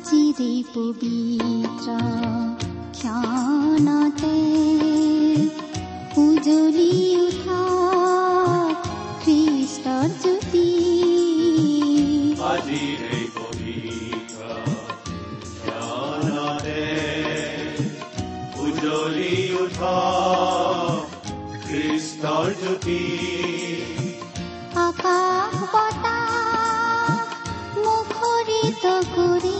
আজিৰে পবিত্ৰ ক্ষণতে উজলি উঠা খ্ৰীষ্টৰ জ্যোতি আজিৰে উজলি উঠা খ্ৰীষ্টৰ জ্যোতি আকাশ বতাহ মুখৰিত কৰি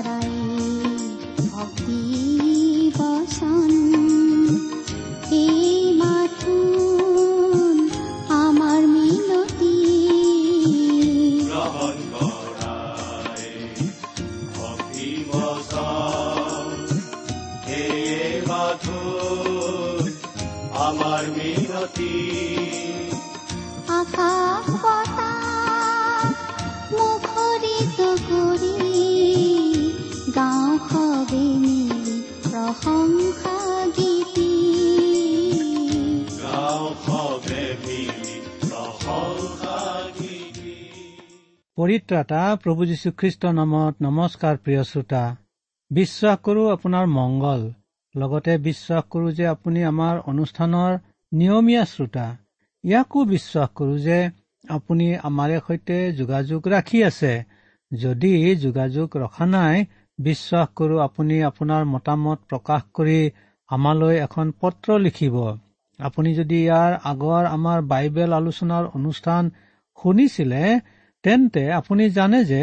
পৰিত্ৰাতা প্ৰভু যীশুখ্ৰীষ্টৰ নামত নমস্কাৰ প্ৰিয় শ্ৰোতা। বিশ্বাস কৰো আপোনাৰ মংগল। লগতে বিশ্বাস কৰো যে আপুনি আমাৰ অনুষ্ঠানৰ নিয়মীয়া শ্ৰোতা। ইয়াকো বিশ্বাস কৰো যে আপুনি আমাৰে সৈতে যোগাযোগ ৰাখি আছে। যদি যোগাযোগ ৰখা নাই বিশ্বাস কৰো আপুনি আপোনাৰ মতামত প্ৰকাশ কৰি আমালৈ এখন পত্ৰ লিখিব। আপুনি যদি ইয়াৰ আগৰ আমাৰ বাইবেল আলোচনাৰ অনুষ্ঠান শুনিছিলে তেন্তে আপুনি জানে যে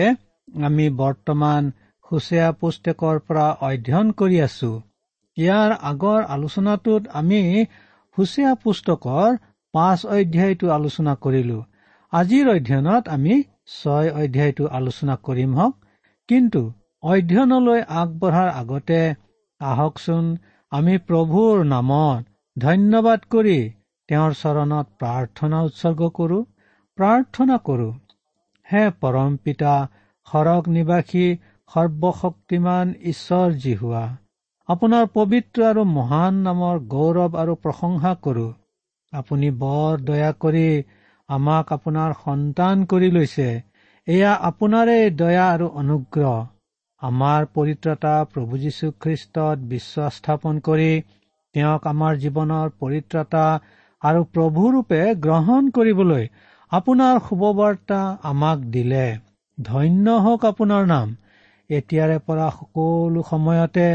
আমি বৰ্তমান হুচেয়া পুস্তেকৰ পৰা অধ্যয়ন কৰি আছো। ইয়াৰ আগৰ আলোচনাটোত আমি হুচেয়া পুস্তকৰ পাঁচ অধ্যায়টো আলোচনা কৰিলো। আজিৰ অধ্যয়নত আমি ছয় অধ্যায়টো আলোচনা কৰিম হওক। কিন্তু অধ্যয়নলৈ আগবঢ়াৰ আগতে আহকচোন আমি প্ৰভুৰ নামত ধন্যবাদ কৰি তেওঁৰ চৰণত প্ৰাৰ্থনা উৎসৰ্গ কৰো প্ৰাৰ্থনা কৰো। হে পৰম পিতা সৰগ নিবাসী সৰ্বশক্তিমান ঈশ্বৰ যি হোৱা। আপোনাৰ পবিত্ৰ আৰু মহান নামৰ গৌৰৱ আৰু প্ৰশংসা কৰো। আপুনি বৰ দয়া কৰি আমাক আপোনাৰ সন্তান কৰি লৈছে। এয়া আপোনাৰে দয়া আৰু অনুগ্ৰহ। আমাৰ পৰিত্ৰতা প্ৰভু যীশুখ্ৰীষ্টত বিশ্বাস স্থাপন কৰি তেওঁক আমাৰ জীৱনৰ পৰিত্ৰতা আৰু প্ৰভুৰূপে গ্ৰহণ কৰিবলৈ আপোনাৰ শুভবাৰ্তা আমাক দিলে। ধন্য হওক আপোনাৰ নাম। এতিয়াৰে পৰা সকলো সময়তে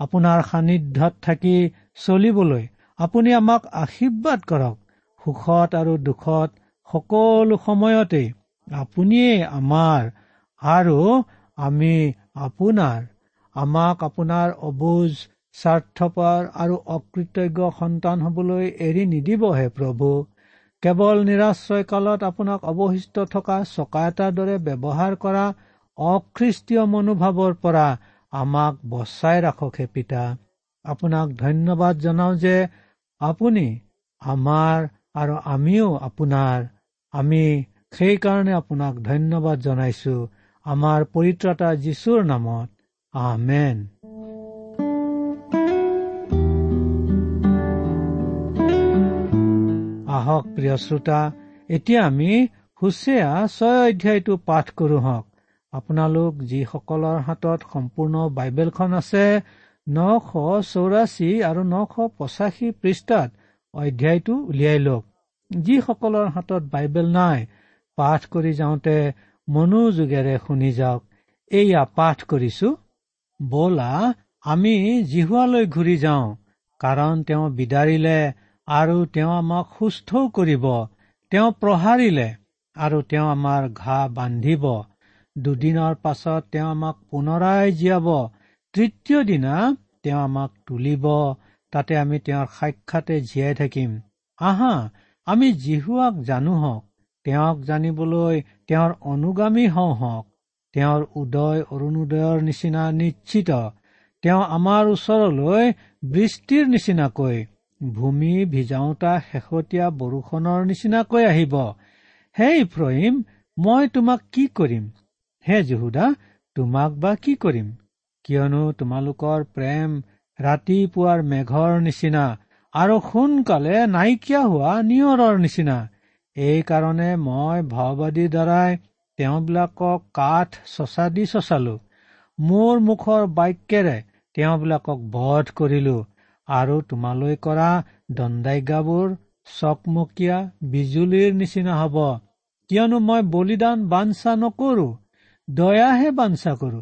আপোনাৰ সান্নিধ্যত থাকি চলিবলৈ আপুনি আমাক আশীৰ্বাদ কৰক। সুখত আৰু দুখত সকলো সময়তে আপুনিয়েই আমাৰ আৰু আমি আপোনাৰ আমাক আপোনাৰ অবুজ স্বাৰ্থপৰ আৰু অকৃতজ্ঞ সন্তান হবলৈ এৰি নিদিবহে প্ৰভু। কেৱল নিৰাশ্ৰয় কালত আপোনাক অৱশিষ্ট থকা চকা এটাৰ দৰে ব্যৱহাৰ কৰা অখ্ৰীষ্টীয় মনোভাৱৰ পৰা আমাক বচাই ৰাখক হে পিতা। আপোনাক ধন্যবাদ জনাওঁ যে আপুনি আমাৰ আৰু আমিও আপোনাৰ আমি সেইকাৰণে আপোনাক ধন্যবাদ জনাইছো। আমাৰ পৰিত্ৰতা যীশুৰ নামত। আমেন। আহক প্ৰিয় শ্ৰোতা। এতিয়া আমি হুচেয়া ছয় অধ্যায়টো পাঠ কৰো হওক। আপোনালোক যিসকলৰ হাতত সম্পূৰ্ণ বাইবেলখন আছে নশ চৌৰাশী আৰু নশ পঁচাশী পৃষ্ঠাত অধ্যায়টো উলিয়াই লওক। যিসকলৰ হাতত বাইবেল নাই পাঠ কৰি যাওঁতে মনোযোগেৰে শুনি যাওক। এয়া পাঠ কৰিছো বলা আমি জিহুৱালৈ ঘূৰি যাওঁ কাৰণ তেওঁ বিদাৰিলে আৰু তেওঁ আমাক সুস্থও কৰিব। তেওঁ প্ৰহাৰিলে আৰু তেওঁ আমাৰ ঘাঁ বান্ধিব। দুদিনৰ পাছত তেওঁ আমাক পুনৰাই জীয়াব। তৃতীয় দিনা তেওঁ আমাক তুলিব। তাতে আমি তেওঁৰ সাক্ষাতে জীয়াই থাকিম। আহা আমি জিহুৱাক জানো হওক। তেওঁক জানিবলৈ তেওঁৰ অনুগামী হওঁ হওক। তেওঁৰ উদয় অৰুণোদয়ৰ নিচিনা নিশ্চিত। তেওঁ আমাৰ ওচৰলৈ বৃষ্টিৰ নিচিনাকৈ ভূমি ভিজাওতা শেহতীয়া বৰষুণৰ নিচিনাকৈ আহিব। হে ইফ্ৰহিম মই তোমাক কি কৰিম? হে জহুদা তোমাক বা কি কৰিম? কিয়নো তোমালোকৰ প্ৰেম ৰাতিপুৱাৰ মেঘৰ নিচিনা আৰু সোনকালে নাইকিয়া হোৱা নিয়ৰৰ নিচিনা। এইকাৰণে মই ভাওবাদীৰ দ্বাৰাই তেওঁবিলাকক কাঠ চচা দি চচালো। মোৰ মুখৰ বাক্যেৰে তেওঁবিলাকক বধ কৰিলো। আৰু তোমালৈ কৰা দণ্ডাজ্ঞাবোৰ চকমকীয়া বিজুলীৰ নিচিনা হব। কিয়নো মই বলিদান বাঞ্ছা নকৰো দয়াহে বাঞ্ছা কৰো।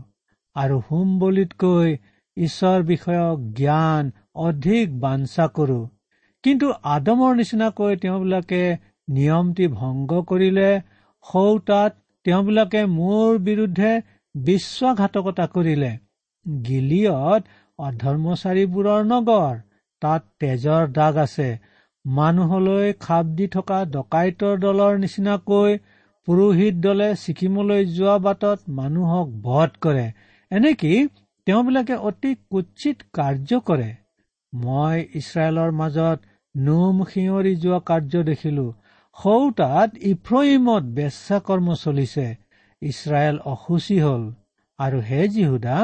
আৰু হোম বলিতকৈ ঈশ্বৰ বিষয়ক জ্ঞান অধিক বাঞ্ছা কৰো। কিন্তু আদমৰ নিচিনাকৈ তেওঁবিলাকে নিয়মটি ভংগ কৰিলে সৌ তাত তেওঁবিলাকে মোৰ বিৰুদ্ধে বিশ্বাসঘাতকতা কৰিলে। গিলিয়ত অধৰ্মচাৰীবোৰৰ নগৰ। তাত তেজৰ দাগ আছে। মানুহলৈ খাপ দি থকা ডকাইতৰ দলৰ নিচিনাকৈ পুৰোহিত দলে ছিকিমলৈ যোৱা বাটত মানুহক বধ কৰে। এনেকি তেওঁবিলাকে অতি কুচিত কাৰ্য কৰে। মই ইছৰাইলৰ মাজত নোম শিঁয়ৰি যোৱা কাৰ্য দেখিলো। সৌ তাত ইফ্ৰহিমত বেচা কৰ্ম চলিছে। ইছৰাইল অসুচী হল। আৰু হে জিহুদা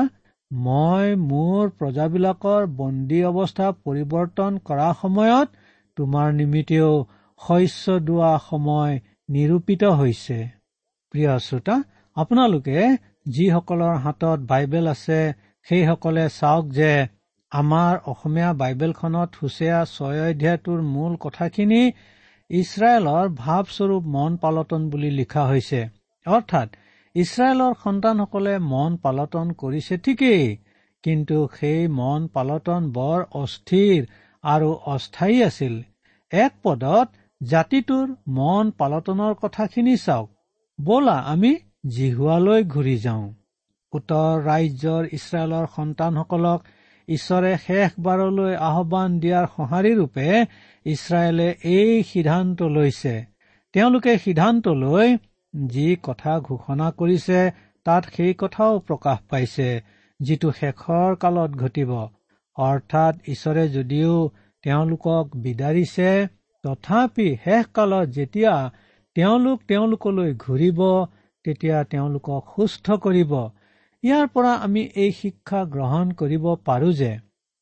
মই মোৰ প্ৰজাবিলাকৰ বন্দী অৱস্থা পৰিৱৰ্তন কৰা সময়ত তোমাৰ নিমিত্তেও শস্য দোৱা সময় নিৰূপিত হৈছে। প্ৰিয় শ্ৰোতা আপোনালোকে যিসকলৰ হাতত বাইবেল আছে সেইসকলে চাওক যে আমাৰ অসমীয়া বাইবেলখনত হুচেয়া ছয় অধ্যায়টোৰ মূল কথাখিনি ইছৰাইলৰ ভাৱস্বৰূপ মন পালটন বুলি লিখা হৈছে। অৰ্থাৎ ইছৰাইলৰ সন্তানসকলে মন পালটন কৰিছে ঠিকেই কিন্তু সেই মন পালটন বৰ অস্থিৰ আৰু অস্থায়ী আছিল। এক পদত জাতিটোৰ মন পালটনৰ কথাখিনি চাওক। বলা আমি জিহুৱালৈ ঘূৰি যাওঁ। উত্তৰ ৰাজ্যৰ ইছৰাইলৰ সন্তানসকলক ঈশ্বৰে শেষবাৰলৈ আহ্বান দিয়াৰ সঁহাৰি ৰূপে ইছৰাইলে এই সিদ্ধান্ত লৈছে। তেওঁলোকে সিদ্ধান্ত লৈ যি কথা ঘোষণা কৰিছে তাত সেই কথাও প্ৰকাশ পাইছে যিটো শেষৰ কালত ঘটিব। অৰ্থাৎ ঈশ্বৰে যদিও তেওঁলোকক বিদাৰিছে তথাপি শেষকালত যেতিয়া তেওঁলোক তেওঁলোকলৈ ঘূৰিব তেতিয়া তেওঁলোকক সুস্থ কৰিব। ইয়াৰ পৰা আমি এই শিক্ষা গ্ৰহণ কৰিব পাৰো যে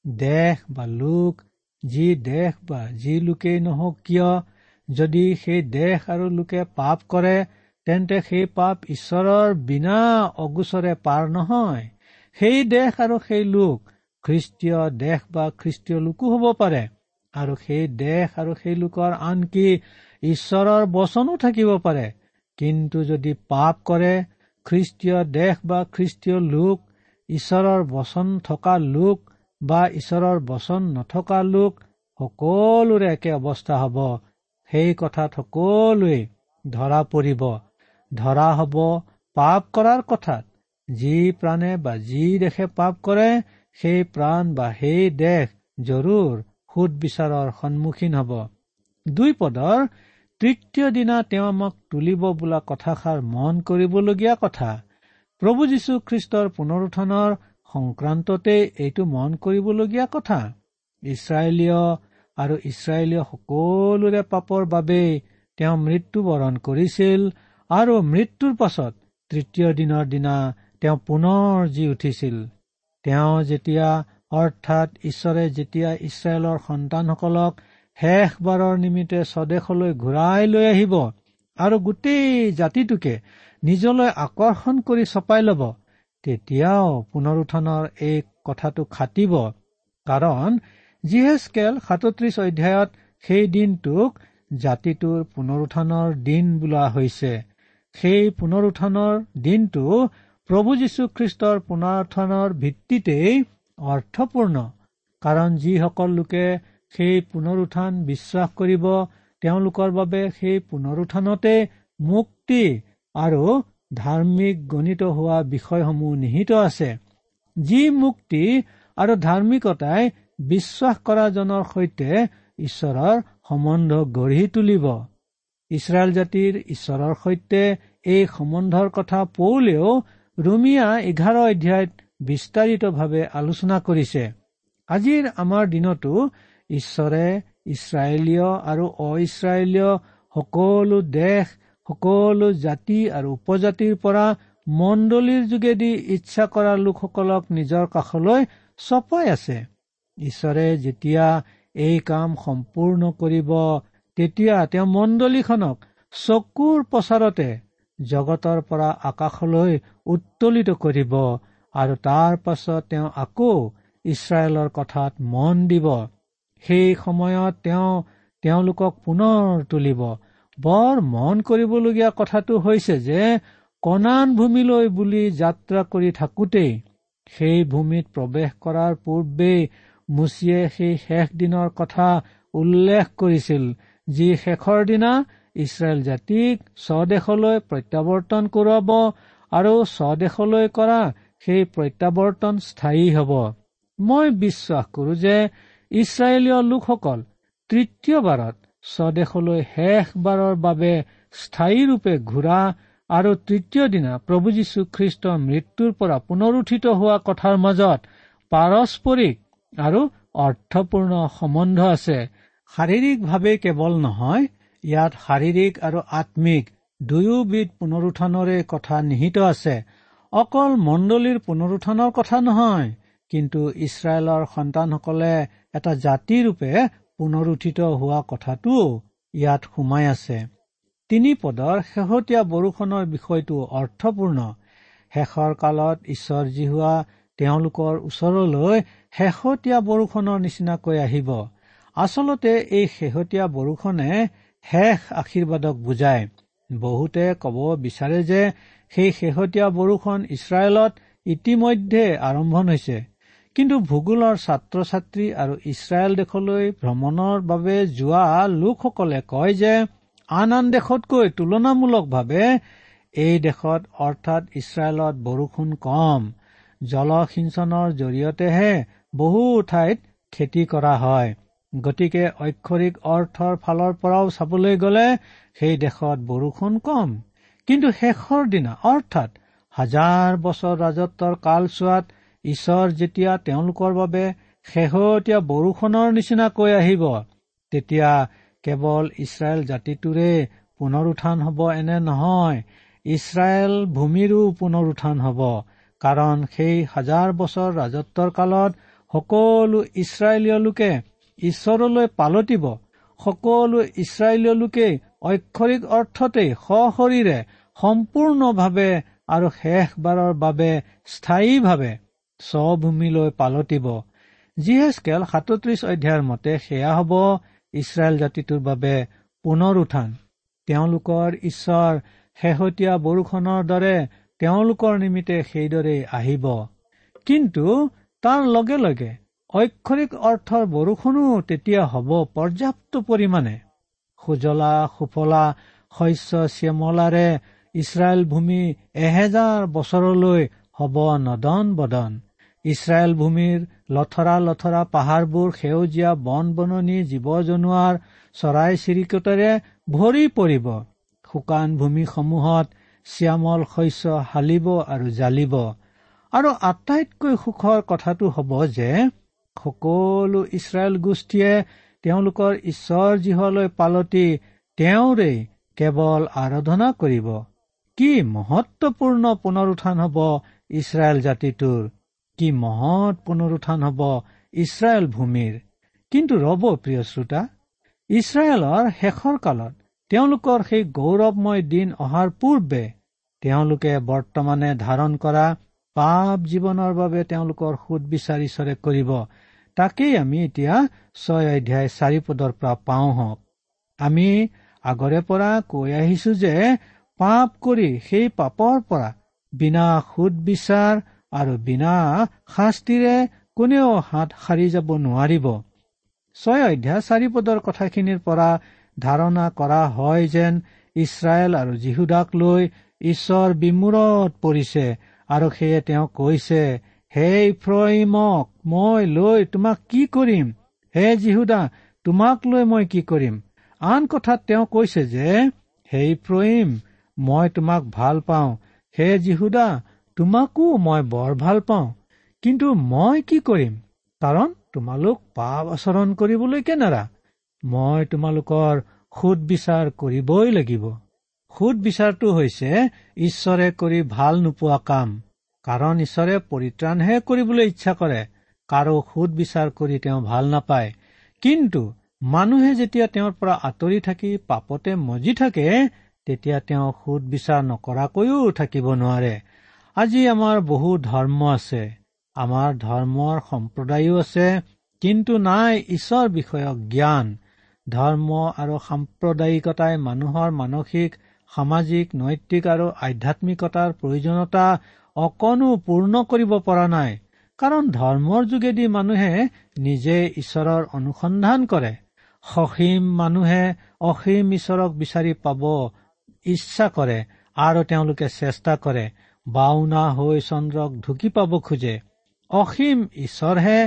দেশ বা লোক যি দেশ বা যি লোকেই নহওক কিয় যদি সেই দেশ আৰু লোকে পাপ কৰে তেন্তে সেই পাপ ঈশ্বৰৰ বিনা অগোচৰে পাৰ নহয়। সেই দেশ আৰু সেই লোক খ্ৰীষ্টীয় দেশ বা খ্ৰীষ্টীয় লোকো হ'ব পাৰে। আৰু সেই দেশ আৰু সেই লোকৰ আনকি ঈশ্বৰৰ বচনো থাকিব পাৰে। কিন্তু যদি পাপ কৰে খ্ৰীষ্টীয় দেশ বা খ্ৰীষ্টীয় লোক ঈশ্বৰৰ বচন থকা লোক বা ঈশ্বৰৰ বচন নথকা লোক সকলোৰে একে অৱস্থা হ'ব। সেই কথাত সকলোৱে ধৰা পৰিব। ধৰা হ'ব পাপ কৰাৰ কথাত। যি প্ৰাণে বা যি দেশে পাপ কৰে সেই প্ৰাণ বা সেই দেশ জৰুৰ সুদবিচাৰৰ সন্মুখীন হ'ব। দুই পদৰ তৃতীয় দিনা তেওঁ আমাক তুলিব বোলা কথাষাৰ মন কৰিবলগীয়া কথা। প্ৰভু যীশু খ্ৰীষ্টৰ পুনৰুত্থানৰ সংক্ৰান্ততে এইটো মন কৰিবলগীয়া কথা। ইছৰাইলীয় আৰু ইছৰাইলীয় সকলোৰে পাপৰ বাবেই তেওঁ মৃত্যুবৰণ কৰিছিল আৰু মৃত্যুৰ পাছত তৃতীয় দিনৰ দিনা তেওঁ পুনৰ জি উঠিছিল। তেওঁ যেতিয়া অৰ্থাৎ ঈশ্বৰে যেতিয়া ইছৰাইলৰ সন্তানসকলক শেষবাৰৰ নিমিত্তে স্বদেশলৈ ঘূৰাই লৈ আহিব আৰু গোটেই জাতিটোকে নিজলৈ আকৰ্ষণ কৰি চপাই ল'ব তেতিয়াও পুনৰুত্থানৰ এই কথাটো খাটিব। কাৰণ যিহেচকেল সাতত্ৰিশ অধ্যায়ত সেই দিনটোক জাতিটোৰ পুনৰুত্থানৰ দিন বোলা হৈছে। সেই পুনৰুত্থানৰ দিনটো প্ৰভু যীশুখ্ৰীষ্টৰ পুনৰুত্থানৰ ভিত্তিতেই অৰ্থপূৰ্ণ। কাৰণ যিসকল লোকে সেই পুনৰুত্থান বিশ্বাস কৰিব তেওঁলোকৰ বাবে সেই পুনৰুত্থানতে মুক্তি আৰু ধাৰ্মিক গণিত হোৱা বিষয়সমূহ নিহিত আছে। যি মুক্তি আৰু ধাৰ্মিকতাই বিশ্বাস কৰাজনৰ সৈতে ঈশ্বৰৰ সম্বন্ধ গঢ়ি তুলিব। ইছৰাইল জাতিৰ ঈশ্বৰৰ সৈতে এই সম্বন্ধৰ কথা পৌলেও ৰুমিয়া এঘাৰ অধ্যায়ত বিস্তাৰিতভাৱে আলোচনা কৰিছে। আজিৰ আমাৰ দিনতো ঈশ্বৰে ইছৰাইলীয় আৰু অ সকলো দেশ সকলো জাতি আৰু উপজাতিৰ পৰা মণ্ডলীৰ যোগেদি ইচ্ছা কৰা লোকসকলক নিজৰ কাষলৈ চপাই আছে। ঈশ্বৰে যেতিয়া এই কাম সম্পূৰ্ণ কৰিব তেতিয়া তেওঁ মণ্ডলীখনক চকুৰ প্ৰচাৰতে জগতৰ পৰা আকাশলৈ উত্তোলিত কৰিব আৰু তাৰ পাছত তেওঁ আকৌ ইছৰাইলৰ কথাত মন দিব। সেই সময়ত তেওঁ তেওঁলোকক পুনৰ তুলিব। বৰ মন কৰিবলগীয়া কথাটো হৈছে যে কণান ভূমিলৈ বুলি যাত্ৰা কৰি থাকোতেই সেই ভূমিত প্ৰৱেশ কৰাৰ পূৰ্বেই মুচিয়ে সেই শেষ দিনৰ কথা উল্লেখ কৰিছিল যি শেষৰ দিনা ইছৰাইল জাতিক স্বদেশলৈ প্ৰত্যাৱৰ্তন কৰোৱাব আৰু স্বদেশলৈ কৰা সেই প্ৰত্যাৱৰ্তন স্থায়ী হ'ব। মই বিশ্বাস কৰো যে ইছৰাইলীয় লোকসকল তৃতীয়বাৰত স্বদেশলৈ শেষবাৰৰ বাবে স্থায়ীৰূপে ঘূৰা আৰু তৃতীয় দিনা প্ৰভু যীশু খ্ৰীষ্টৰ মৃত্যুৰ পৰা পুনৰুত্থিত হোৱা কথাৰ মাজত পাৰস্পৰিক আৰু অৰ্থপূৰ্ণ সম্বন্ধ আছে। শাৰীৰিকভাৱে কেৱল নহয় ইয়াত শাৰীৰিক আৰু আত্মিক দুয়োবিধ পুনৰুত্থানৰে কথা নিহিত আছে। অকল মণ্ডলীৰ পুনৰুত্থানৰ কথা নহয় কিন্তু ইছৰাইলৰ সন্তানসকলে এটা জাতিৰূপে পুনৰুত্থিত হোৱা কথাটোও ইয়াত সোমাই আছে। তিনি পদৰ শেহতীয়া বৰষুণৰ বিষয়টো অৰ্থপূৰ্ণ। শেষৰ কালত ঈশ্বৰ যি হোৱা তেওঁলোকৰ ওচৰলৈ শেহতীয়া বৰষুণৰ নিচিনাকৈ আহিব। আচলতে এই শেহতীয়া বৰষুণে শেষ আশীৰ্বাদক বুজায়। বহুতে কব বিচাৰে যে সেই শেহতীয়া বৰষুণ ইছৰাইলত ইতিমধ্যে আৰম্ভণ হৈছে। কিন্তু ভূগোলৰ ছাত্ৰ ছাত্ৰী আৰু ইছৰাইল দেশলৈ ভ্ৰমণৰ বাবে যোৱা লোকসকলে কয় যে আন আন দেশতকৈ তুলনামূলকভাৱে এই দেশত অৰ্থাৎ ইছৰাইলত বৰষুণ কম। জলসিঞ্চনৰ জৰিয়তেহে বহু ঠাইত খেতি কৰা হয়। গতিকে অক্ষৰিক অৰ্থৰ ফালৰ পৰাও চাবলৈ গ'লে সেই দেশত বৰষুণ কম। কিন্তু শেষৰ দিনা অৰ্থাৎ হাজাৰ বছৰ ৰাজত্বৰ কালচোৱাত ঈশ্বৰ যেতিয়া তেওঁলোকৰ বাবে শেহতীয়া বৰষুণৰ নিচিনাকৈ আহিব তেতিয়া কেৱল ইছৰাইল জাতিটোৰে পুনৰুত্থান হ'ব এনে নহয় ইছৰাইল ভূমিৰো পুনৰুত্থান হ'ব। কাৰণ সেই হাজাৰ বছৰ ৰাজত্বৰ কালত সকলো ইছৰাইলীয় লোকে ঈশ্বৰলৈ পালতিব সকলো ইছৰাইলীয় লোকেই অক্ষৰিক অৰ্থতেই সশৰীৰে সম্পূৰ্ণভাৱে আৰু শেষবাৰৰ বাবে স্থায়ীভাৱে স্বভূমিলৈ পালতিব যিহেচকেল সাতত্ৰিশ অধ্যায়ৰ মতে সেয়া হ'ব ইছৰাইল জাতিটোৰ বাবে পুনৰ উত্থান তেওঁলোকৰ ঈশ্বৰ শেহতীয়া বৰষুণৰ দৰে তেওঁলোকৰ নিমিত্তে সেইদৰেই আহিব। কিন্তু তাৰ লগে লগে ঐক্ষৰিক অৰ্থৰ বৰষুণো তেতিয়া হ'ব পৰ্যাপ্ত পৰিমাণে। সুজলা সুফলা শস্য শ্যামলাৰে ইছৰাইল ভূমি এহেজাৰ বছৰলৈ হ'ব নদন বদন। ইছৰাইল ভূমিৰ লথৰা লথৰা পাহাৰবোৰ সেউজীয়া বন বননি জীৱ জনোৱাৰ চৰাই চিৰিকটেৰে ভৰি পৰিব। শুকান ভূমিসমূহত শ্যামল শস্য হালিব আৰু জালিব আৰু আটাইতকৈ সুখৰ কথাটো হ'ব যে সকলো ইছৰাইল গোষ্ঠীয়ে তেওঁলোকৰ ঈশ্বৰ যিহলৈ পালতি তেওঁৰে কেৱল আৰাধনা কৰিব। কি মহত্বপূৰ্ণ পুনৰুত্থান হ'ব ইছৰাইল জাতিটোৰ? কি মহৎ পুনৰুত্থান হ'ব ইছৰাইল ভূমিৰ? কিন্তু ৰব প্ৰিয় শ্ৰোতা ইছৰাইলৰ শেষৰ কালত তেওঁলোকৰ সেই গৌৰৱময় দিন অহাৰ পূৰ্বে তেওঁলোকে বৰ্তমানে ধাৰণ কৰা পাপ জীৱনৰ বাবে তেওঁলোকৰ সুদ বিচাৰ ঈশ্বৰে কৰিব। তাকেই আমি এতিয়া ছয় অধ্যায় চাৰি পদৰ পৰা পাওঁ হওক। আমি আগৰে পৰা কৈ আহিছো যে পাপ কৰি সেই পাপৰ পৰা বিনা সুদ বিচাৰ আৰু বিনা শাস্তিৰে কোনেও হাত সাৰি যাব নোৱাৰিব। ছয় অধ্যায় চাৰি পদৰ কথাখিনিৰ পৰা ধাৰণা কৰা হয় যেন ইছৰাইল আৰু যীহুদাক লৈ ঈশ্বৰ বিমূৰত পৰিছে আৰু সেয়ে তেওঁ কৈছে হে ইফ্ৰহিমক মই লৈ তোমাক কি কৰিম? হে যীহুদা তোমাক লৈ মই কি কৰিম? আন কথাত তেওঁ কৈছে যে হে ইফ্ৰহিম মই তোমাক ভাল পাওঁ। হে যীহুদা তোমাকো মই বৰ ভাল পাওঁ। কিন্তু মই কি কৰিম? কাৰণ তোমালোক পাপ আচৰণ কৰিবলৈ কেনেৰা। মই তোমালোকৰ সুদ বিচাৰ কৰিবই লাগিব। সুদ বিচাৰটো হৈছে ঈশ্বৰে কৰি ভাল নোপোৱা কাম। কাৰণ ঈশ্বৰে পৰিত্ৰাণহে কৰিবলৈ ইচ্ছা কৰে। কাৰো সুদ বিচাৰ কৰি তেওঁ ভাল নাপায়। কিন্তু মানুহে যেতিয়া তেওঁৰ পৰা আঁতৰি থাকি পাপতে মজি থাকে তেতিয়া তেওঁ সুদ বিচাৰ নকৰাকৈও থাকিব নোৱাৰে। আজি আমাৰ বহু ধৰ্ম আছে। আমাৰ ধৰ্মৰ সম্প্ৰদায়ো আছে কিন্তু নাই ঈশ্বৰ বিষয়ক জ্ঞান। ধৰ্ম আৰু সাম্প্ৰদায়িকতাই মানুহৰ মানসিক সামাজিক নৈতিক আৰু আধ্যাত্মিকতাৰ প্ৰয়োজনীয়তা অকণো পূৰ্ণ কৰিব পৰা নাই। কাৰণ ধৰ্মৰ যোগেদি মানুহে নিজে ঈশ্বৰৰ অনুসন্ধান কৰে। সসীম মানুহে অসীম ঈশ্বৰক বিচাৰি পাব ইচ্ছা কৰে আৰু তেওঁলোকে চেষ্টা কৰে বাওনা হৈ চন্দ্ৰক ঢুকি পাব খোজে। অসীম ঈশ্বৰহে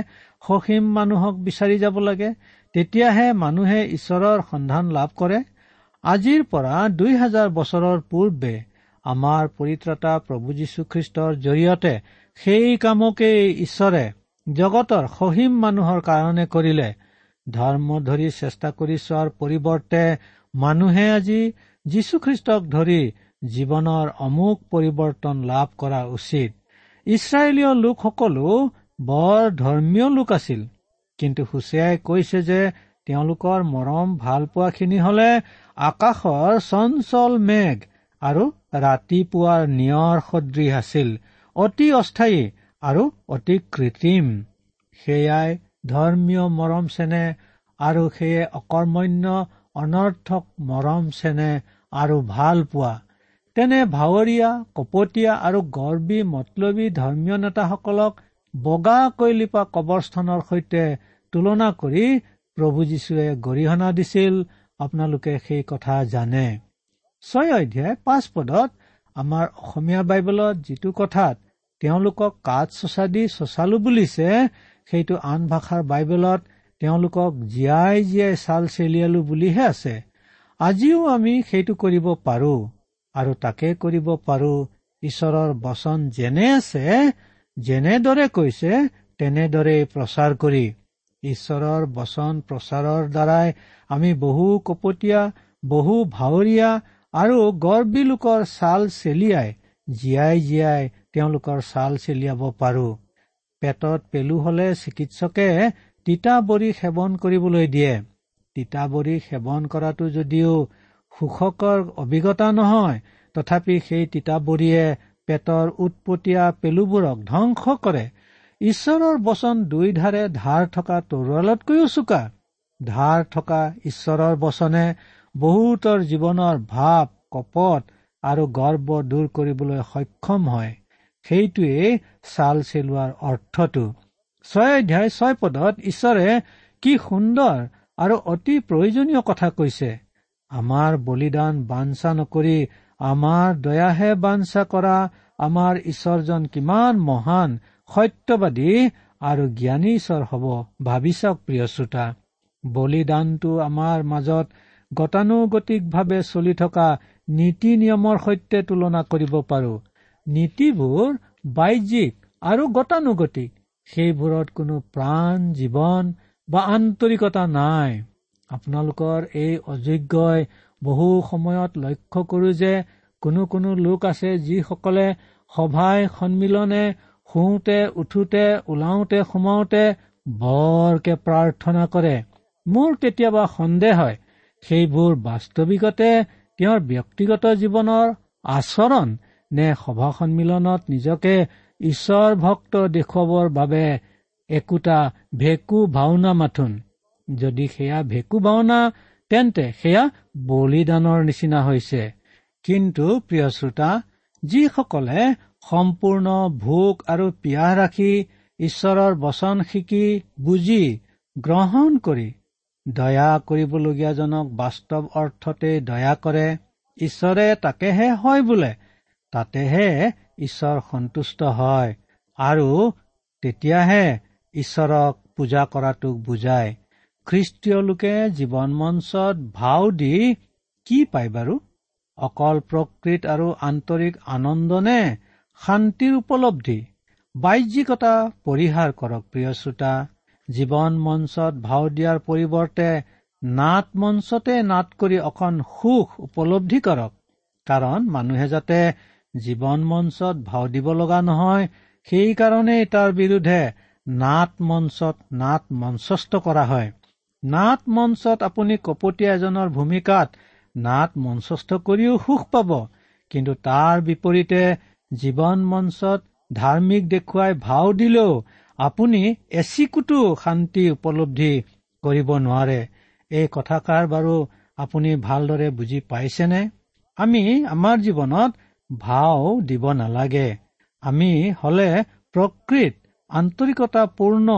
সসীম মানুহক বিচাৰি যাব লাগে তেতিয়াহে মানুহে ঈশ্বৰৰ সন্ধান লাভ কৰে। আজিৰ পৰা দুই হাজাৰ বছৰৰ পূৰ্বে আমাৰ পৰিত্ৰতা প্ৰভু যীশুখ্ৰীষ্টৰ জৰিয়তে সেই কামকেই ঈশ্বৰে জগতৰ সহিম মানুহৰ কাৰণে কৰিলে। ধৰ্ম ধৰি চেষ্টা কৰি চোৱাৰ পৰিৱৰ্তে মানুহে আজি যীশুখ্ৰীষ্টক ধৰি জীৱনৰ অমুক পৰিৱৰ্তন লাভ কৰা উচিত। ইছৰাইলীয় লোকসকলো বৰ ধৰ্মীয় লোক আছিল। কিন্তু হুচিয়াই কৈছে যে তেওঁলোকৰ মৰম ভাল পোৱাখিনি হলে আকাশৰ চঞ্চল মেঘ আৰু ৰাতিপুৱাৰ নিয়ৰ সদৃশ আছিল। অতি অস্থায়ী আৰু অতি কৃত্ৰিম। সেয়াই ধৰ্মীয় মৰম চেনে আৰু সেয়ে অকৰ্মণ্য অনৰ্থক মৰম চেনে আৰু ভাল পোৱা। তেনে ভাৱৰীয়া কপটীয়া আৰু গৰ্বী মতলবী ধৰ্মীয় নেতাসকলক বগাকৈ লিপা কবৰস্থানৰ সৈতে তুলনা কৰি প্ৰভু যীশুৱে গৰিহণা দিছিল। আপোনালোকে সেই কথা জানে। ছয় অধ্যায় পাঁচ পদত আমাৰ অসমীয়া বাইবেলত যিটো কথাত তেওঁলোকক কাঠ চচা দি চচালো বুলিছে সেইটো আন ভাষাৰ বাইবেলত তেওঁলোকক জীয়াই জীয়াই ছাল চেলিয়ালো বুলিহে আছে। আজিও আমি সেইটো কৰিব পাৰো আৰু তাকে কৰিব পাৰো। ঈশ্বৰৰ বচন যেনে আছে যেনেদৰে কৈছে তেনেদৰে প্ৰচাৰ কৰি। ঈশ্বৰৰ বচন প্ৰচাৰৰ দ্বাৰাই আমি বহু কপটীয়া বহু ভাৱৰীয়া আৰু গৰ্বী লোকৰ ছাল চেলিয়াই জীয়াই জীয়াই তেওঁলোকৰ ছাল চেলিয়াব পাৰো। পেটত পেলু হলে চিকিৎসকে তিতা বৰি সেৱন কৰিবলৈ দিয়ে। তিতা বৰি সেৱন কৰাটো যদিও সুখকৰ অভিজ্ঞতা নহয় তথাপি সেই তিতা বৰিয়ে পেটৰ উৎপতীয়া পেলুবোৰক ধ্বংস কৰে। ঈশ্বৰৰ বচন দুই ধাৰে ধাৰ থকা তৰোৱালতকৈও চোকা। ধাৰ থকা ঈশ্বৰৰ বচনে বহুতৰ জীৱনৰ ভাৱ কপট আৰু গৰ্ব দূৰ কৰিবলৈ সক্ষম হয়। সেইটোৱেই ছাল চেলোৱাৰ অৰ্থটো। ছয় অধ্যায় ছয় পদত ঈশ্বৰে কি সুন্দৰ আৰু অতি প্ৰয়োজনীয় কথা কৈছে। আমাৰ বলিদান বাঞ্ছা নকৰি আমাৰ দয়াহে বাঞ্ছা কৰা আমাৰ ঈশ্বৰজন কিমান মহান সত্যবাদী আৰু জ্ঞানী ঈশ্বৰ হ'ব ভাবি চাওক প্ৰিয় শ্ৰোতা। বলিদানটো আমাৰ মাজত গতানুগতিকভাৱে চলি থকা নীতি নিয়মৰ সৈতে তুলনা কৰিব পাৰো। নীতিবোৰ বাহ্যিক আৰু গতানুগতিক। সেইবোৰত কোনো প্ৰাণ জীৱন বা আন্তৰিকতা নাই। আপোনালোকৰ এই অযোগ্যই বহু সময়ত লক্ষ্য কৰো যে কোনো কোনো লোক আছে যিসকলে সভাই সন্মিলনে শুওঁতে উঠোতে ওলাওঁতে সোমাওঁতে বৰকে প্ৰাৰ্থনা কৰে। মোৰ কেতিয়াবা সন্দেহ হয় সেইবোৰ বাস্তৱিকতে তেওঁৰ ব্যক্তিগত জীৱনৰ আচৰণ নে সভা সন্মিলনত নিজকে ঈশ্বৰ ভক্ত দেখুৱাবৰ বাবে একোটা ভেকু ভাওনা মাথোন। যদি সেয়া ভেকু ভাওনা তেন্তে সেয়া বলিদানৰ নিচিনা হৈছে। কিন্তু প্ৰিয় শ্ৰোতা যিসকলে সম্পূৰ্ণ ভোক আৰু পিয়াহ ৰাখি ঈশ্বৰৰ বচন শিকি বুজি গ্ৰহণ কৰি দয়া কৰিবলগীয়াজনক বাস্তৱ অৰ্থতে দয়া কৰে ঈশ্বৰে তাকেহে হয় বোলে তাতেহে ঈশ্বৰ সন্তুষ্ট হয় আৰু তেতিয়াহে ঈশ্বৰক পূজা কৰাটোক বুজায়। খ্ৰীষ্টীয় লোকে জীৱন মঞ্চত ভাও দি কি পায় বাৰু? অকল প্ৰকৃত আৰু আন্তৰিক আনন্দ নে শান্তিৰ উপলব্ধি? বাহ্যিকতা পৰিহাৰ কৰক প্ৰিয় শ্ৰোতা। জীৱন মঞ্চত ভাও দিয়াৰ পৰিৱৰ্তে নাট মঞ্চতে নাট কৰি অকণ সুখ উপলব্ধি কৰক। কাৰণ মানুহে যাতে জীৱন মঞ্চত ভাও দিব লগা নহয় সেইকাৰণেই তাৰ বিৰুদ্ধে নাট মঞ্চত নাট মঞ্চস্থ কৰা হয়। নাট মঞ্চত আপুনি কপটীয়া এজনৰ ভূমিকাত নাট মঞ্চস্থ কৰিও সুখ পাব কিন্তু তাৰ বিপৰীতে জীৱন মঞ্চত ধাৰ্মিক দেখুৱাই ভাও দিলেও আপুনি এচিকোটো শান্তি উপলব্ধি কৰিব নোৱাৰে। এই কথাষাৰ বাৰু আপুনি ভালদৰে বুজি পাইছেনে? আমি আমাৰ জীৱনত ভাও দিব নালাগে। আমি হলে প্ৰকৃত আন্তৰিকতাপূৰ্ণ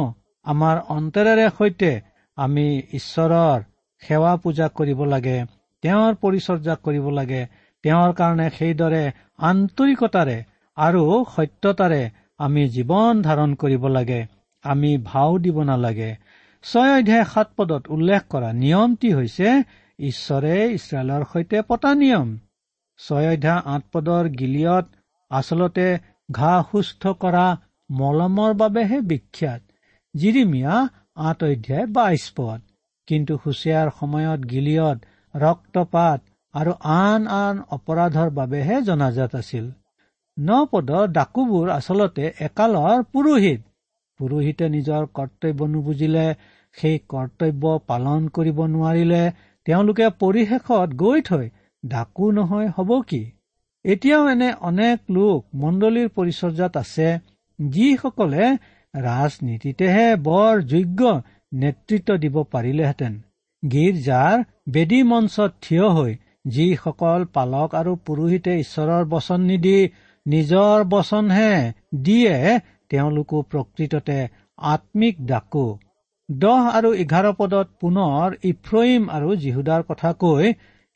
আমাৰ অন্তৰেৰে সৈতে আমি ঈশ্বৰৰ সেৱা পূজা কৰিব লাগে তেওঁৰ পৰিচৰ্যা কৰিব লাগে তেওঁৰ কাৰণে সেইদৰে আন্তৰিকতাৰে আৰু সত্যতাৰে আমি জীৱন ধাৰণ কৰিব লাগে আমি ভাও দিব নালাগে। ছয় অধ্যায় সাত পদত উল্লেখ কৰা নিয়মটি হৈছে ঈশ্বৰে ইছৰাইলৰ সৈতে পতা নিয়ম। ছয় অধ্যায় আঠ পদৰ গিলিয়ত আচলতে ঘাঁ সুস্থ কৰা মলমৰ বাবেহে বিখ্যাত। জিৰিমিয়া আঠ অধ্যায় বাইশ পদ। কিন্তু হুচিয়াৰ সময়ত গিলিয়ত ৰক্তপাত আৰু আন আন অপৰাধৰ বাবেহে জনাজাত আছিল। ন পদৰ ডাকুবোৰ আচলতে একালৰ পুৰোহিত। পুৰোহিতে নিজৰ কৰ্তব্য নুবুজিলে সেই কৰ্তব্য পালন কৰিব নোৱাৰিলে তেওঁলোকে পৰিশেষত গৈ থৈ ডাকু নহয় হব কি? এতিয়াও এনে অনেক লোক মণ্ডলীৰ পৰিচৰ্যাত আছে যিসকলে ৰাজনীতিতেহে বৰ যোগ্য নেতৃত্ব দিব পাৰিলেহেঁতেন। গীৰ্জাৰ বেদী মঞ্চত থিয় হৈ যিসকল পালক আৰু পুৰোহিতে ঈশ্বৰৰ বচন নিদি নিজৰ বচনহে দিয়ে তেওঁলোকো প্ৰকৃততে আত্মিক ডাকো। দহ আৰু এঘাৰ পদত পুনৰ ইফ্ৰইম আৰু জিহুদাৰ কথা কৈ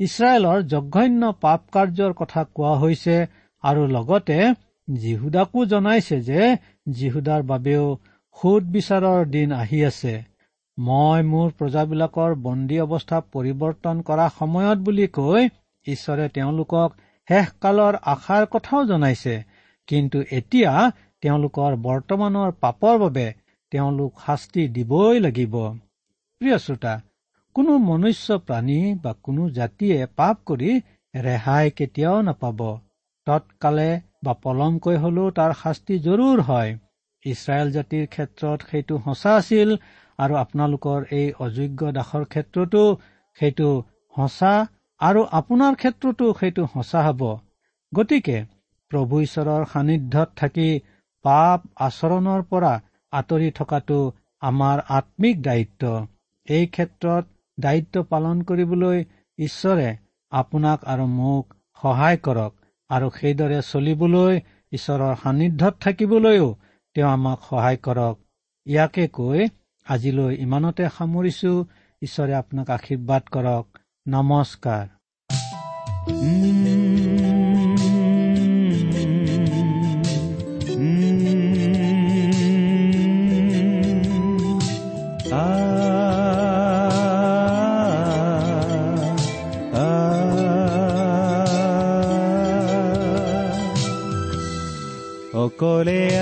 ইছৰাইলৰ জঘন্য পাপ কাৰ্যৰ কথা কোৱা হৈছে আৰু লগতে জিহুদাকো জনাইছে যে জিহুদাৰ বাবেও সুদ বিচাৰৰ দিন আহি আছে। মই মোৰ প্ৰজাবিলাকৰ বন্দী অৱস্থা পৰিৱৰ্তন কৰা সময়ত বুলি কৈ ঈশ্বৰে তেওঁলোকক শেষকালৰ আশাৰ কথাও জনাইছে। কিন্তু এতিয়া তেওঁলোকৰ বৰ্তমানৰ পাপৰ বাবে তেওঁলোক শাস্তি দিবই লাগিব। প্ৰিয় শ্ৰোতা কোনো মনুষ্য প্ৰাণী বা কোনো জাতিয়ে পাপ কৰি ৰেহাই কেতিয়াও নাপাব। তৎকালে বা পলমকৈ হলেও তাৰ শাস্তি জৰুৰ হয়। ইছৰাইল জাতিৰ ক্ষেত্ৰত সেইটো সঁচা আছিল আৰু আপোনালোকৰ এই অযোগ্য দাসৰ ক্ষেত্ৰতো সেইটো সঁচা আৰু আপোনাৰ ক্ষেত্ৰতো সেইটো সঁচা হব। গতিকে প্ৰভু ঈশ্বৰৰ সান্নিধ্যত থাকি পাপ আচৰণৰ পৰা আঁতৰি থকাটো আমাৰ আত্মিক দায়িত্ব। এই ক্ষেত্ৰত দায়িত্ব পালন কৰিবলৈ ঈশ্বৰে আপোনাক আৰু মোক সহায় কৰক আৰু সেইদৰে চলিবলৈ ঈশ্বৰৰ সান্নিধ্যত থাকিবলৈও তেওঁ আমাক সহায় কৰক। ইয়াকে কৈ আজিলৈ ইমানতে সামৰিছো। ঈশ্বৰে আপোনাক আশীৰ্বাদ কৰক। নমস্কাৰ। অকলে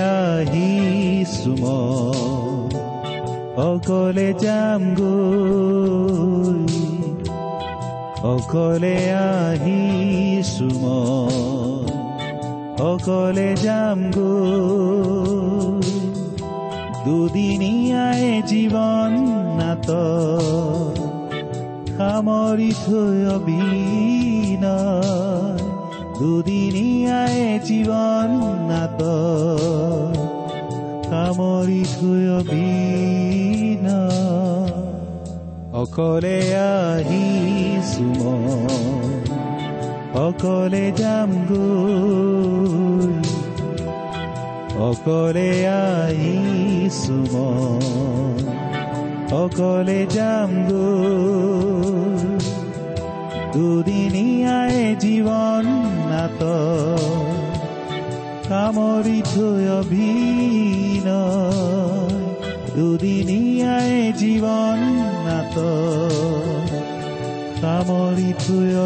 আহিছো মই অকলে যাম অকলে আহিছো অকলে যাম গৈ। দুদিনীয়াই জীৱন নাত সামৰি থৈ অবিন। দুদিনীয়াই জীৱন নাত সামৰি থৈ অবিন। অকলে আহিছো অকলে যাম গৈ অকলে আহিছো অকলে যাম দুদিনীয়াই জীৱন নাত কামৰি থৈ অভিন দুদিনীয়াই জীৱন কামৰি মায়া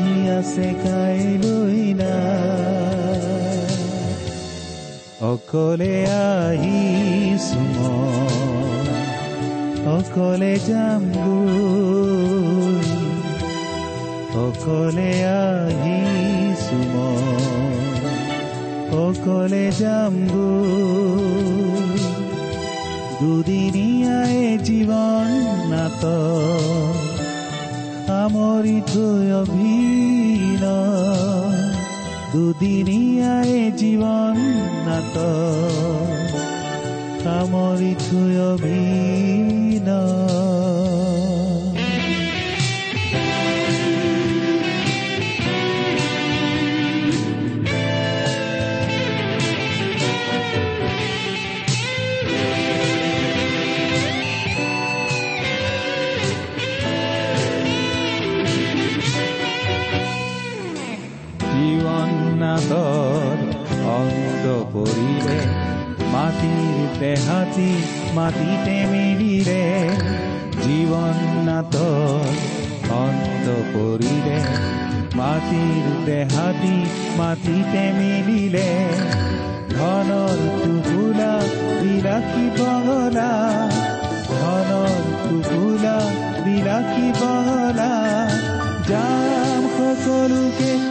আজি আছে কাইলৈ নাই অকলে আহিছো মই অকলে যাম অকলে আহিছো মই অকলে যাম দুদিনীয়াই জীৱন নাট সামৰি থৈ অভিন দুদিনীয়াই জীৱন নাট। সামৰি থৈ অভিন দেহাতি মাটিতে মিলিলে জীৱন নাটৰ অন্ত পৰিলে মাটিৰ দেহাতি মাটিতে মিলিলে ধনৰ টুকুলা বিলাসী বহলা ধনৰ টুকুলা বিলাসী বহলা যাম সকলোকে